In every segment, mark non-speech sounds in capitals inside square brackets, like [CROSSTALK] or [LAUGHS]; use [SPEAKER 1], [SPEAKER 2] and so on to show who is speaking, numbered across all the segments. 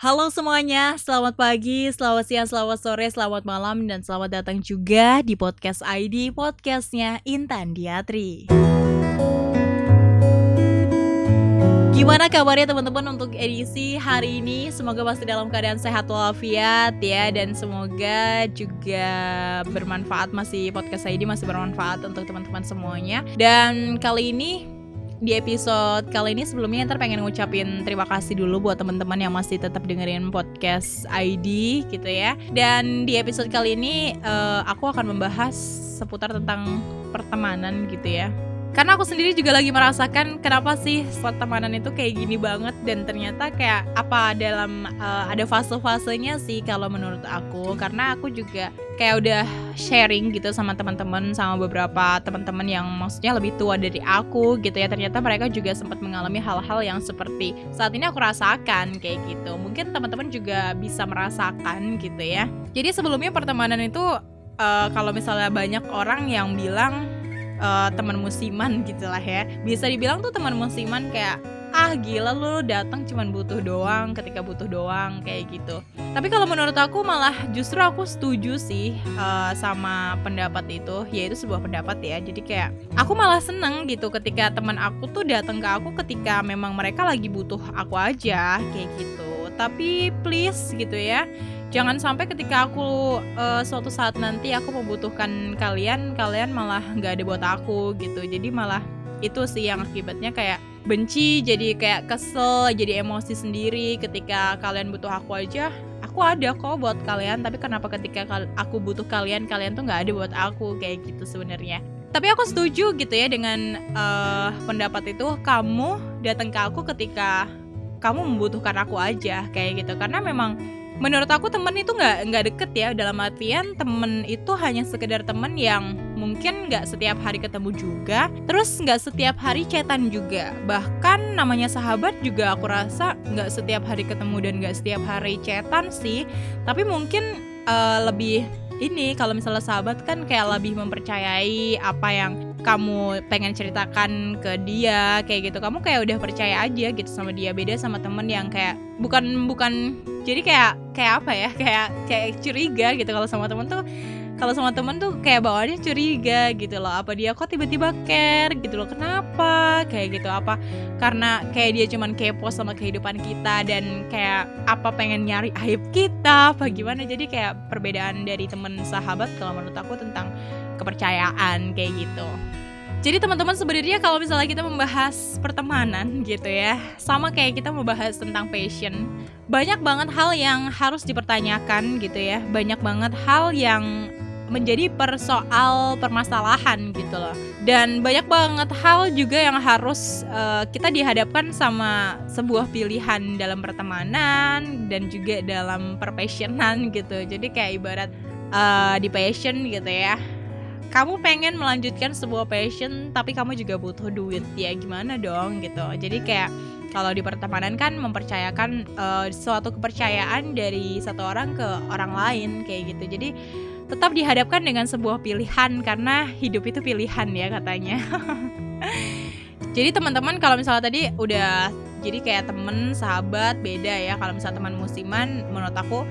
[SPEAKER 1] Halo semuanya, selamat pagi, selamat siang, selamat sore, selamat malam, dan selamat datang juga di podcast ID, podcastnya Intan Diatri. Gimana kabarnya teman-teman untuk edisi hari ini? Semoga pasti dalam keadaan sehat walafiat ya dan semoga juga bermanfaat masih podcast ID masih bermanfaat untuk teman-teman semuanya. Dan kali ini di episode kali ini sebelumnya ntar pengen ngucapin terima kasih dulu buat teman-teman yang masih tetap dengerin podcast ID gitu ya. Dan di episode kali ini uh, aku akan membahas seputar tentang pertemanan gitu ya karena aku sendiri juga lagi merasakan kenapa sih pertemanan itu kayak gini banget. Dan ternyata kayak apa dalam uh, ada fase-fasenya sih kalau menurut aku. Karena aku juga kayak udah sharing gitu sama teman-teman sama beberapa teman-teman yang maksudnya lebih tua dari aku gitu ya. Ternyata mereka juga sempat mengalami hal-hal yang seperti saat ini aku rasakan kayak gitu. Mungkin teman-teman juga bisa merasakan gitu ya. Jadi sebelumnya pertemanan itu uh, kalau misalnya banyak orang yang bilang uh, teman musiman gitulah ya. Bisa dibilang tuh teman musiman kayak ah gila lu datang cuman butuh doang ketika butuh doang kayak gitu. Tapi kalau menurut aku malah justru aku setuju sih uh, sama pendapat itu. Yaitu sebuah pendapat ya. Jadi kayak aku malah seneng gitu ketika teman aku tuh datang ke aku ketika memang mereka lagi butuh aku aja kayak gitu. Tapi please gitu ya jangan sampai ketika aku uh, suatu saat nanti aku membutuhkan kalian kalian malah nggak ada buat aku gitu. Jadi malah itu sih yang akibatnya kayak benci jadi kayak kesel jadi emosi sendiri. Ketika kalian butuh aku aja aku ada kok buat kalian. Tapi kenapa ketika aku butuh kalian kalian tuh nggak ada buat aku? Kayak gitu sebenarnya. Tapi aku setuju gitu ya dengan uh, pendapat itu. Kamu datang ke aku ketika kamu membutuhkan aku aja kayak gitu. Karena memang menurut aku temen itu nggak nggak deket ya. Dalam artian temen itu hanya sekedar temen yang mungkin nggak setiap hari ketemu juga. Terus nggak setiap hari chatan juga. Bahkan namanya sahabat juga aku rasa nggak setiap hari ketemu dan nggak setiap hari chatan sih. Tapi mungkin uh, lebih ini kalau misalnya sahabat kan kayak lebih mempercayai apa yang kamu pengen ceritakan ke dia kayak gitu. Kamu kayak udah percaya aja gitu sama dia. Beda sama temen yang kayak bukan bukan jadi kayak kayak apa ya? Kayak kayak curiga gitu. Kalau sama temen tuh kalau sama temen tuh kayak bawaannya curiga gitu loh. Apa dia kok tiba-tiba care gitu loh? Kenapa? Kayak gitu. Apa karena kayak dia cuman kepo sama kehidupan kita dan kayak apa pengen nyari aib kita? Apa gimana? Jadi kayak perbedaan dari temen sahabat kalau menurut aku tentang kepercayaan kayak gitu jadi teman-teman sebenarnya kalau misalnya kita membahas pertemanan gitu ya, sama kayak kita membahas tentang passion, banyak banget hal yang harus dipertanyakan gitu ya. Banyak banget hal yang menjadi persoal permasalahan gitu loh. Dan banyak banget hal juga yang harus uh, kita dihadapkan sama sebuah pilihan dalam pertemanan dan juga dalam perpassionan gitu. Jadi kayak ibarat uh, di passion gitu ya kamu pengen melanjutkan sebuah passion tapi kamu juga butuh duit. Ya gimana dong gitu. Jadi kayak kalau di pertemanan kan mempercayakan uh, suatu kepercayaan dari satu orang ke orang lain kayak gitu. Jadi tetap dihadapkan dengan sebuah pilihan karena hidup itu pilihan ya katanya. [LAUGHS] Jadi teman-teman kalau misalnya tadi udah jadi kayak temen sahabat beda ya. Kalau misalnya teman musiman menurut aku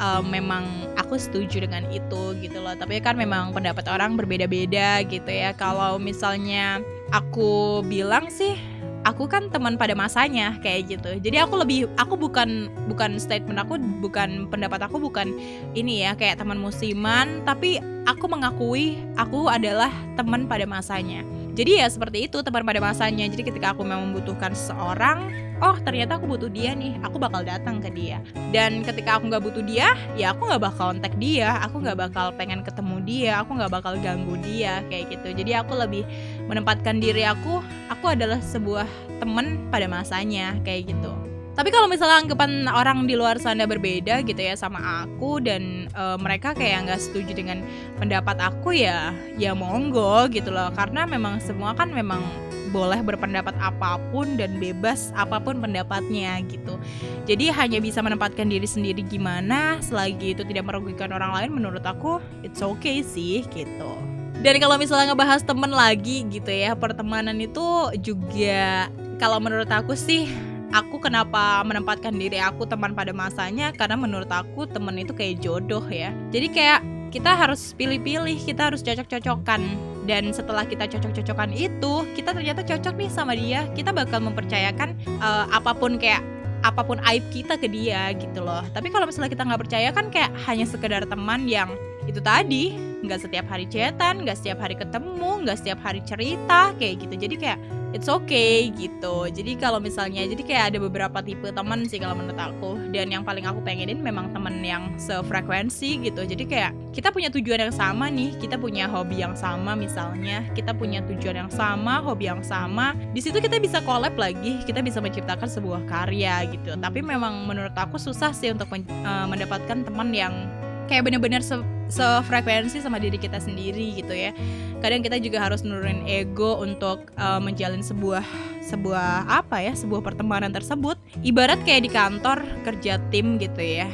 [SPEAKER 1] uh, memang aku setuju dengan itu gitu loh. Tapi kan memang pendapat orang berbeda-beda gitu ya. Kalau misalnya aku bilang sih aku kan teman pada masanya kayak gitu. Jadi aku lebih aku bukan bukan statement aku bukan pendapat aku bukan ini ya kayak teman musiman. Tapi aku mengakui aku adalah teman pada masanya jadi ya seperti itu teman pada masanya. Jadi ketika aku memang membutuhkan seseorang oh ternyata aku butuh dia nih aku bakal datang ke dia. Dan ketika aku nggak butuh dia ya aku nggak bakal kontak dia aku nggak bakal pengen ketemu dia aku nggak bakal ganggu dia kayak gitu. Jadi aku lebih menempatkan diri aku aku adalah sebuah teman pada masanya kayak gitu tapi kalau misalnya anggapan orang di luar sana berbeda gitu ya sama aku dan e, mereka kayak nggak setuju dengan pendapat aku ya ya monggo gitu loh karena memang semua kan memang boleh berpendapat apa pun dan bebas apa pun pendapatnya gitu. Jadi hanya bisa menempatkan diri sendiri gimana selagi itu tidak merugikan orang lain menurut aku it's okay sih gitu. Dan kalau misalnya ngebahas temen lagi gitu ya pertemanan itu juga kalau menurut aku sih aku kenapa menempatkan diri aku teman pada masanya? Karena menurut aku temen itu kayak jodoh ya. Jadi kayak kita harus pilih-pilih kita harus cocok-cocokan. Dan setelah kita cocok-cocokan itu kita ternyata cocok nih sama dia. Kita bakal mempercayakan uh, apa pun kayak apa pun aib kita ke dia gitu loh. Tapi kalau misalnya kita nggak percaya kan kayak hanya sekedar teman yang itu tadi nggak setiap hari chatan nggak setiap hari ketemu nggak setiap hari cerita kayak gitu. Jadi kayak it's okay gitu. Jadi kalau misalnya jadi kayak ada beberapa tipe teman sih kalau menurut aku. Dan yang paling aku pengenin memang temen yang sefrekuensi gitu. Jadi kayak kita punya tujuan yang sama nih. Kita punya hobi yang sama misalnya. Kita punya tujuan yang sama hobi yang sama. Di situ kita bisa collab lagi. Kita bisa menciptakan sebuah karya gitu. Tapi memang menurut aku susah sih untuk men uh, mendapatkan teman yang kayak bener-bener sefrekuensi sama diri kita sendiri gitu ya. Kadang kita juga harus nurunin ego untuk uh, menjalin sebuah sebuah apa ya sebuah pertemanan tersebut. Ibarat kayak di kantor kerja tim gitu ya.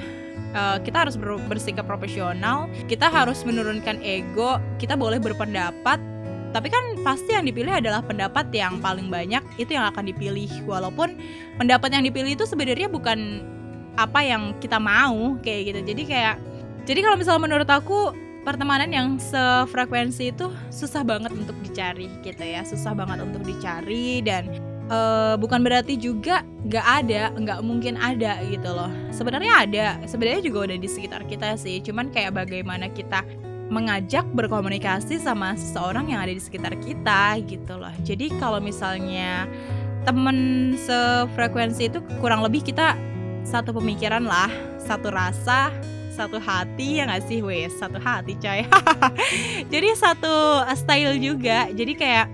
[SPEAKER 1] Uh, kita harus ber bersikap profesional kita harus menurunkan ego kita boleh berpendapat tapi kan pasti yang dipilih adalah pendapat yang paling banyak itu yang akan dipilih. Walaupun pendapat yang dipilih itu sebenarnya bukan apa yang kita mau kayak gitu. Jadi kayak jadi kalau misalnya menurut aku pertemanan yang sefrekuensi itu susah banget untuk dicari gitu ya, susah banget untuk dicari dan uh, bukan berarti juga nggak ada, nggak mungkin ada gitu loh. Sebenarnya ada, sebenarnya juga udah di sekitar kita sih. Cuman kayak bagaimana kita mengajak berkomunikasi sama seseorang yang ada di sekitar kita gitu loh. Jadi kalau misalnya temen sefrekuensi itu kurang lebih kita satu pemikiran lah, satu rasa, satu hati ya nggak sih wes? Satu hati coy. [LAUGHS] Jadi satu style juga. Jadi kayak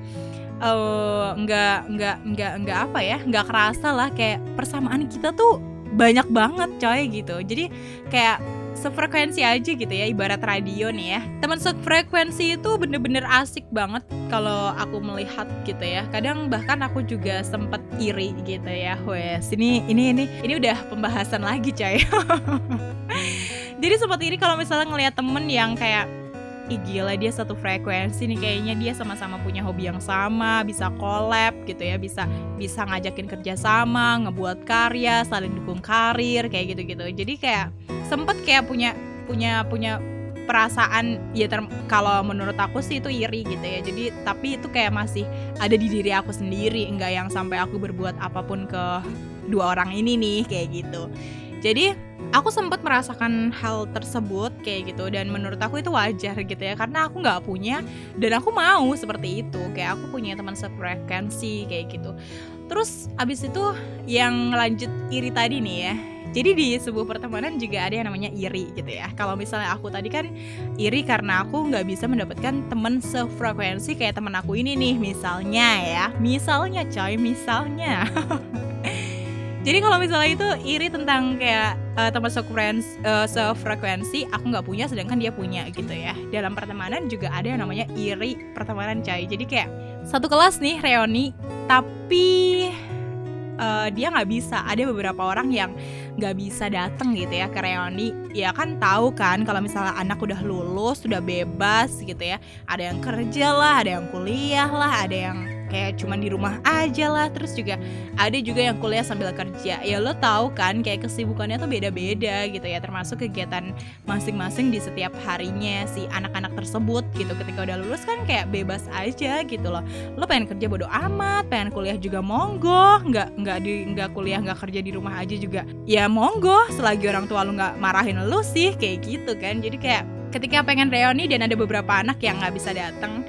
[SPEAKER 1] uh, nggak nggak nggak nggak apa ya nggak kerasa lah. Kayak persamaan kita tuh banyak banget coy gitu. Jadi kayak sefrekuensi aja gitu ya ibarat radio nih ya. Teman sefrekuensi itu bener-bener asik banget kalau aku melihat gitu ya. Kadang bahkan aku juga sempet iri gitu ya wes. Ini ini ini ini udah pembahasan lagi coy [LAUGHS] jadi sempat iri kalau misalnya ngelihat temen yang kayak Ih gila dia satu frekuensi nih kayaknya dia sama-sama punya hobi yang sama bisa collab gitu ya bisa bisa ngajakin kerja sama ngebuat karya saling dukung karir kayak gitu-gitu. Jadi kayak sempet kayak punya punya punya perasaan ya kalau menurut aku sih itu iri gitu ya. Jadi tapi itu kayak masih ada di diri aku sendiri enggak yang sampai aku berbuat apa pun ke dua orang ini nih kayak gitu. Jadi aku sempat merasakan hal tersebut kayak gitu dan menurut aku itu wajar gitu ya karena aku nggak punya dan aku mau seperti itu. Kayak aku punya teman sefrekuensi kayak gitu. Terus abis itu yang lanjut iri tadi nih ya jadi di sebuah pertemanan juga ada yang namanya iri gitu ya. Kalau misalnya aku tadi kan iri karena aku nggak bisa mendapatkan teman sefrekuensi kayak teman aku ini nih misalnya ya. Misalnya coy misalnya. [LAUGHS] Jadi kalau misalnya itu iri tentang kayak uh, teman sefrekuensi, uh, sefrekuensi aku nggak punya sedangkan dia punya gitu ya. Dalam pertemanan juga ada yang namanya iri pertemanan cai. Jadi kayak satu kelas nih reuni tapi uh, dia nggak bisa. Ada beberapa orang yang nggak bisa datang gitu ya ke reuni. Ya kan tahu kan kalau misalnya anak udah lulus sudah bebas gitu ya. Ada yang kerja lah ada yang kuliah lah ada yang kayak cuman di rumah aja lah. Terus juga ada juga yang kuliah sambil kerja. Ya lo tahu kan kayak kesibukannya tuh beda-beda gitu ya. Termasuk kegiatan masing-masing di setiap harinya si anak-anak tersebut gitu. Ketika udah lulus kan kayak bebas aja gitu loh. Lo pengen kerja bodo amat pengen kuliah juga monggo. Nggak nggak di nggak kuliah nggak kerja di rumah aja juga ya monggo. Selagi orang tua lo nggak marahin lo sih kayak gitu kan. Jadi kayak ketika pengen reuni dan ada beberapa anak yang nggak bisa datang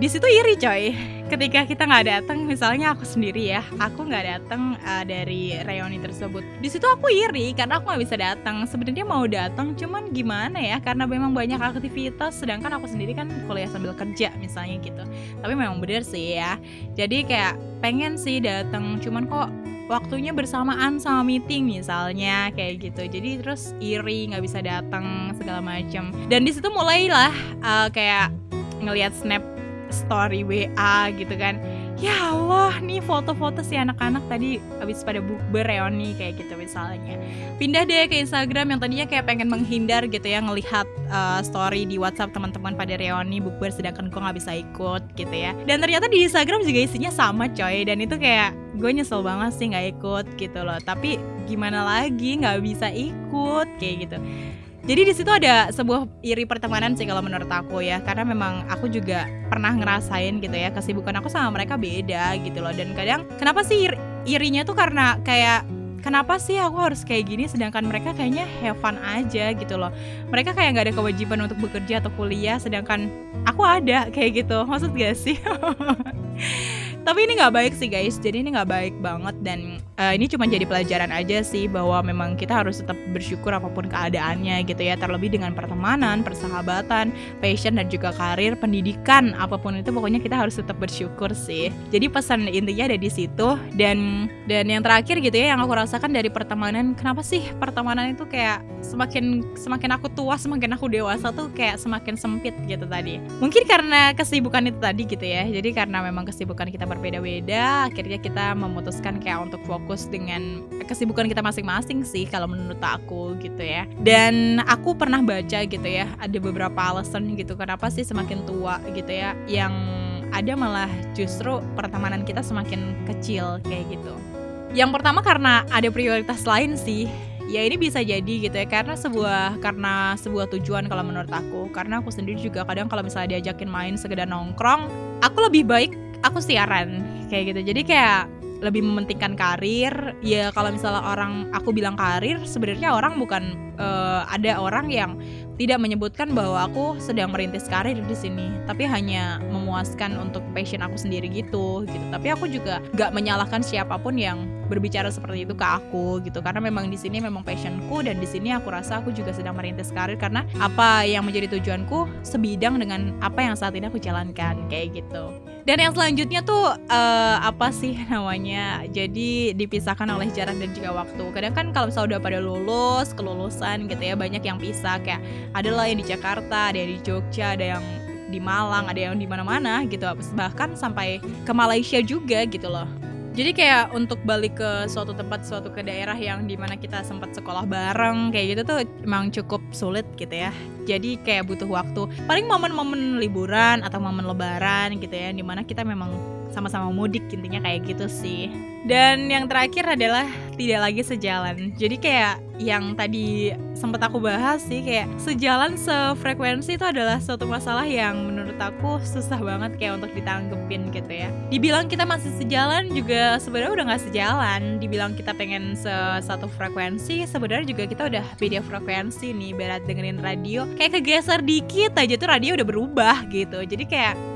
[SPEAKER 1] di situ iri coy. Ketika kita nggak datang misalnya aku sendiri ya aku nggak datang uh, dari reuni tersebut. Di situ aku iri karena aku nggak bisa datang sebenarnya mau datang cuman gimana ya? Karena memang banyak aktivitas sedangkan aku sendiri kan kuliah sambil kerja misalnya gitu. Tapi memang bener sih ya. Jadi kayak pengen sih datang cuman kok waktunya bersamaan sama meeting misalnya kayak gitu. Jadi terus iri nggak bisa datang segala macam dan di situ mulailah uh, kayak ngelihat snap story WA gitu kan. Ya Allah nih foto-foto si anak-anak tadi habis pada bukber reuni kayak gitu misalnya. Pindah deh ke Instagram yang tadinya kayak pengen menghindar gitu ya ngelihat uh, story di WhatsApp teman-teman pada reuni bukber sedangkan kok nggak bisa ikut gitu ya. Dan ternyata di Instagram juga isinya sama coy. Dan itu kayak gue nyesel banget sih nggak ikut gitu loh. Tapi gimana lagi nggak bisa ikut kayak gitu jadi di situ ada sebuah iri pertemanan sih kalau menurut aku ya, karena memang aku juga pernah ngerasain gitu ya kesibukan aku sama mereka beda gitu loh. Dan kadang kenapa sih irinya tuh karena kayak kenapa sih aku harus kayak gini sedangkan mereka kayaknya have fun aja gitu loh. Mereka kayak nggak ada kewajiban untuk bekerja atau kuliah sedangkan aku ada kayak gitu. Maksud gak sih [LAUGHS] tapi ini nggak baik sih guys. Jadi ini nggak baik banget. Dan uh, ini cuma jadi pelajaran aja sih bahwa memang kita harus tetap bersyukur apa pun keadaannya gitu ya. Terlebih dengan pertemanan persahabatan passion dan juga karir pendidikan apa pun itu pokoknya kita harus tetap bersyukur sih. Jadi pesan intinya ada di situ. Dan dan yang terakhir gitu ya yang aku rasakan dari pertemanan kenapa sih pertemanan itu kayak semakin semakin aku tua semakin aku dewasa tuh kayak semakin sempit gitu tadi? Mungkin karena kesibukan itu tadi gitu ya. Jadi karena memang kesibukan kita berbeda-beda akhirnya kita memutuskan kayak untuk fokus dengan kesibukan kita masing-masing sih kalau menurut aku gitu ya. Dan aku pernah baca gitu ya ada beberapa alasan gitu kenapa sih semakin tua gitu ya yang ada malah justru pertemanan kita semakin kecil kayak gitu. Yang pertama karena ada prioritas lain sih ya ini bisa jadi gitu ya karena sebuah karena sebuah tujuan kalau menurut aku. Karena aku sendiri juga kadang kalau misalnya diajakin main sekedar nongkrong aku lebih baik aku siaran kayak gitu. Jadi kayak lebih mementingkan karir. Ya kalau misalnya orang aku bilang karir sebenarnya orang bukan uh, ada orang yang tidak menyebutkan bahwa aku sedang merintis karir di sini. Tapi hanya memuaskan untuk passion aku sendiri gitu gitu. Tapi aku juga gak menyalahkan siapa pun yang berbicara seperti itu ke aku gitu. Karena memang di sini memang passionku dan di sini aku rasa aku juga sedang merintis karir. Karena apa yang menjadi tujuanku sebidang dengan apa yang saat ini aku jalankan kayak gitu dan yang selanjutnya tuh uh, apa sih namanya jadi dipisahkan oleh jarak dan juga waktu. Kadang kan kalau misalnya udah pada lulus kelulusan gitu ya banyak yang pisah. Kayak ada lah yang di Jakarta ada yang di Jogja ada yang di Malang ada yang di mana-mana gitu. Bahkan sampai ke Malaysia juga gitu loh jadi kayak untuk balik ke suatu tempat suatu ke daerah yang di mana kita sempat sekolah bareng kayak gitu tuh emang cukup sulit gitu ya. Jadi kayak butuh waktu. Paling momen-momen liburan atau momen lebaran gitu ya di mana kita memang sama-sama mudik intinya kayak gitu sih. Dan yang terakhir adalah tidak lagi sejalan. Jadi kayak yang tadi sempat aku bahas sih kayak sejalan sefrekuensi itu adalah suatu masalah yang menurut aku susah banget kayak untuk ditanggepin gitu ya. Dibilang kita masih sejalan juga sebenarnya udah nggak sejalan. Dibilang kita pengen se satu frekuensi sebenarnya juga kita udah beda frekuensi nih berat dengerin radio. Kayak kegeser dikit aja tuh radio udah berubah gitu. Jadi kayak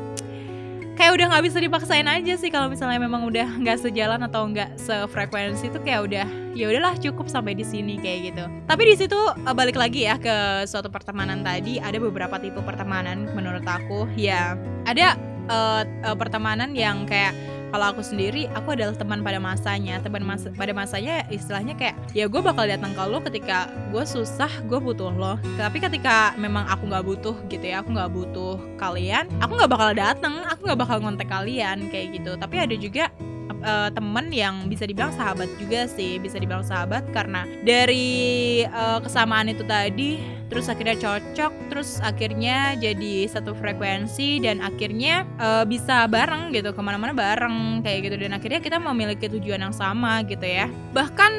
[SPEAKER 1] kayak udah nggak bisa dipaksain aja sih kalau misalnya memang udah nggak sejalan atau nggak sefrekuensi itu kayak udah ya udahlah cukup sampai di sini kayak gitu. Tapi di situ eh, balik lagi ya ke suatu pertemanan tadi ada beberapa tipe pertemanan menurut aku. Ya ada uh, uh, pertemanan yang kayak kalau aku sendiri aku adalah teman pada masanya. Teman masa pada masanya istilahnya kayak ya gue bakal datang ke lo ketika gue susah gue butuh lo. Tapi ketika memang aku nggak butuh gitu ya aku nggak butuh kalian aku nggak bakal datang aku nggak bakal ngontek kalian kayak gitu. Tapi ada juga uh, temen yang bisa dibilang sahabat juga sih bisa dibilang sahabat karena dari uh, kesamaan itu tadi terus akhirnya cocok terus akhirnya jadi satu frekuensi dan akhirnya uh, bisa bareng gitu ke mana-mana bareng kayak gitu. Dan akhirnya kita memiliki tujuan yang sama gitu ya. Bahkan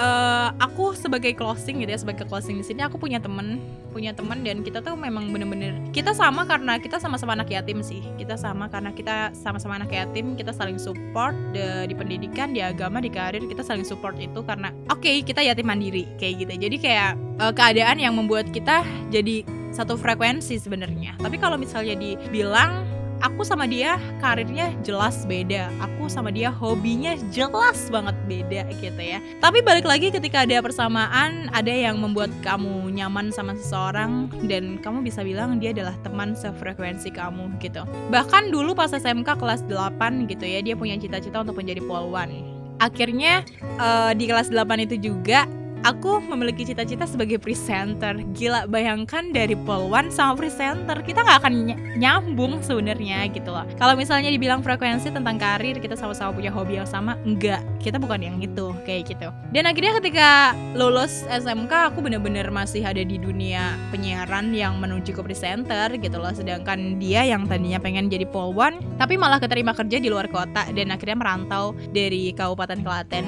[SPEAKER 1] uh, aku sebagai closing gitu ya sebagai closing di sini aku punya temen punya temen dan kita tuh memang bener-bener kita sama karena kita sama-sama anak yatim sih kita sama karena kita sama-sama anak yatim kita saling support de, di pendidikan di agama di karir kita saling support itu karena oke okay, kita yatim mandiri kayak gitu jadi kayak uh, keadaan yang membuat kita jadi satu frekuensi sebenarnya. Tapi kalau misalnya dibilang aku sama dia karirnya jelas beda. Aku sama dia hobinya jelas banget beda gitu ya. Tapi balik lagi ketika ada persamaan ada yang membuat kamu nyaman sama seseorang dan kamu bisa bilang dia adalah teman sefrekuensi kamu gitu. Bahkan dulu pas SMK kelas 8 gitu ya dia punya cita-cita untuk menjadi polwan akhirnya uh, di kelas 8 itu juga aku memiliki cita-cita sebagai presenter. Gila bayangkan dari polwan sama presenter kita nggak akan nyambung sebenarnya gitu loh. Kalau misalnya dibilang frekuensi tentang karir kita sama-sama punya hobi yang sama enggak kita bukan yang itu kayak gitu. Dan akhirnya ketika lulus SMK aku bener-bener masih ada di dunia penyiaran yang menuju ke presenter gitu loh. Sedangkan dia yang tadinya pengen jadi polwan tapi malah keterima kerja di luar kota dan akhirnya merantau dari Kabupaten Klaten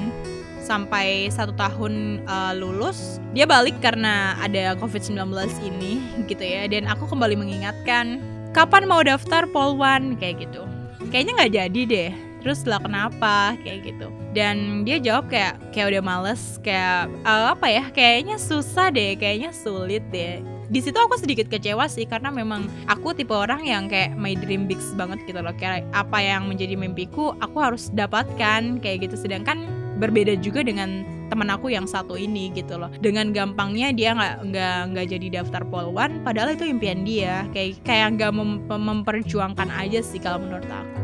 [SPEAKER 1] sampai satu tahun uh, lulus dia balik karena ada covid-19 ini [LAUGHS] gitu ya. Dan aku kembali mengingatkan kapan mau daftar polwan kayak gitu. Kayaknya nggak jadi deh. Terus lah kenapa? Kayak gitu. Dan dia jawab kayak kayak udah males kayak uh, apa ya kayaknya susah deh kayaknya sulit deh. Di situ aku sedikit kecewa sih karena memang aku tipe orang yang kayak my dream big banget gitu loh. Kayak apa yang menjadi mimpiku aku harus dapatkan kayak gitu. Sedangkan berbeda juga dengan teman aku yang satu ini gitu loh dengan gampangnya dia nggak nggak nggak jadi daftar polwan padahal itu impian dia kayak kayak nggak mem memperjuangkan aja sih kalau menurut aku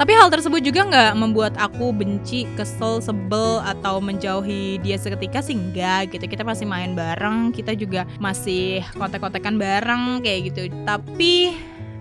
[SPEAKER 1] tapi hal tersebut juga nggak membuat aku benci, kesel, sebel atau menjauhi dia seketika sih enggak gitu. Kita masih main bareng, kita juga masih kontek-kontekan bareng kayak gitu. Tapi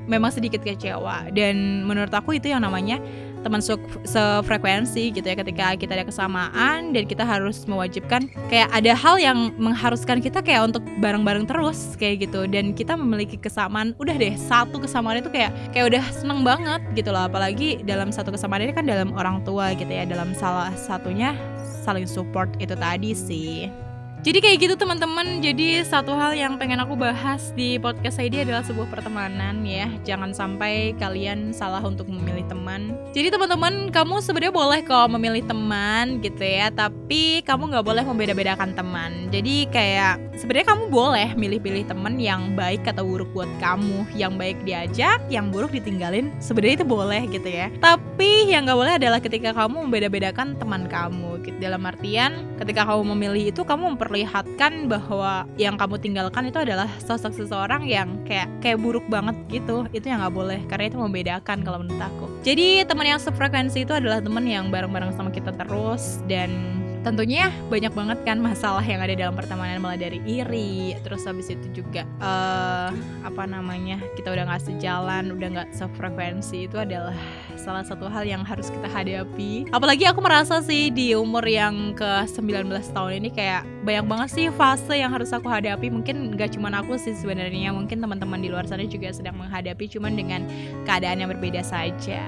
[SPEAKER 1] memang sedikit kecewa dan menurut aku itu yang namanya teman sefrekuensi gitu ya ketika kita ada kesamaan dan kita harus mewajibkan kayak ada hal yang mengharuskan kita kayak untuk bareng-bareng terus kayak gitu. Dan kita memiliki kesamaan udah deh satu kesamaan itu kayak kayak udah seneng banget gitu loh. Apalagi dalam satu kesamaan ini kan dalam orang tua gitu ya dalam salah satunya saling support itu tadi sih jadi kayak gitu teman-teman. Jadi satu hal yang pengen aku bahas di podcast ini adalah sebuah pertemanan ya. Jangan sampai kalian salah untuk memilih teman. Jadi teman-teman, kamu sebenarnya boleh kok memilih teman gitu ya, tapi kamu nggak boleh membeda-bedakan teman. Jadi kayak sebenarnya kamu boleh milih-pilih teman yang baik atau buruk buat kamu. Yang baik diajak, yang buruk ditinggalin. Sebenarnya itu boleh gitu ya. Tapi yang nggak boleh adalah ketika kamu membeda-bedakan teman kamu. Gitu. Dalam artian ketika kamu memilih itu kamu memper memperlihatkan bahwa yang kamu tinggalkan itu adalah sosok seseorang yang kayak kayak buruk banget gitu itu yang nggak boleh karena itu membedakan kalau menurut aku jadi teman yang sefrekuensi itu adalah teman yang bareng-bareng sama kita terus dan tentunya banyak banget kan masalah yang ada dalam pertemanan mulai dari iri. Terus habis itu juga uh, apa namanya kita udah nggak sejalan udah nggak sefrekuensi itu adalah salah satu hal yang harus kita hadapi. Apalagi aku merasa sih di umur yang ke 19 tahun ini kayak banyak banget sih fase yang harus aku hadapi. Mungkin nggak cuma aku sih sebenarnya mungkin teman-teman di luar sana juga sedang menghadapi cuman dengan keadaan yang berbeda saja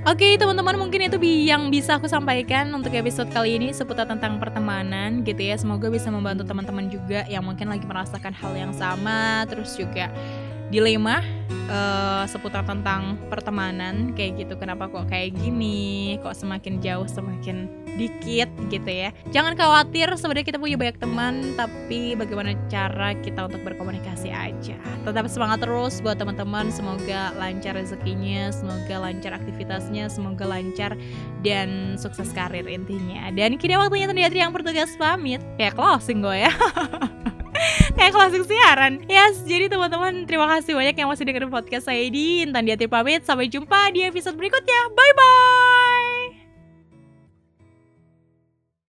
[SPEAKER 1] Oke okay, teman-teman mungkin itu yang bisa aku sampaikan untuk episode kali ini seputar tentang pertemanan gitu ya. Semoga bisa membantu teman-teman juga yang mungkin lagi merasakan hal yang sama Terus juga dilema uh, seputar tentang pertemanan kayak gitu. Kenapa kok kayak gini? Kok semakin jauh semakin dikit gitu ya. Jangan khawatir sebenarnya kita punya banyak teman tapi bagaimana cara kita untuk berkomunikasi aja. Tetap semangat terus buat teman-teman semoga lancar rezekinya semoga lancar aktivitasnya semoga lancar dan sukses karir intinya. Dan kini waktunya terlihat yang bertugas pamit. Kayak closing gue ya. [LAUGHS] Kayak closing siaran. Yes jadi teman-teman terima kasih banyak yang masih dengerin podcast saya di Intan Diati pamit. Sampai jumpa di episode berikutnya. Bye bye